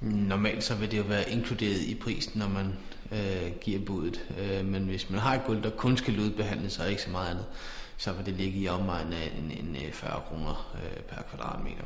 Normalt så vil det jo være inkluderet i prisen, når man øh, giver budet. Øh, men hvis man har et gulv, der kun skal lydbehandles og ikke så meget andet, så vil det ligge i omegnen af en, en øh, 40 kroner øh, per kvadratmeter.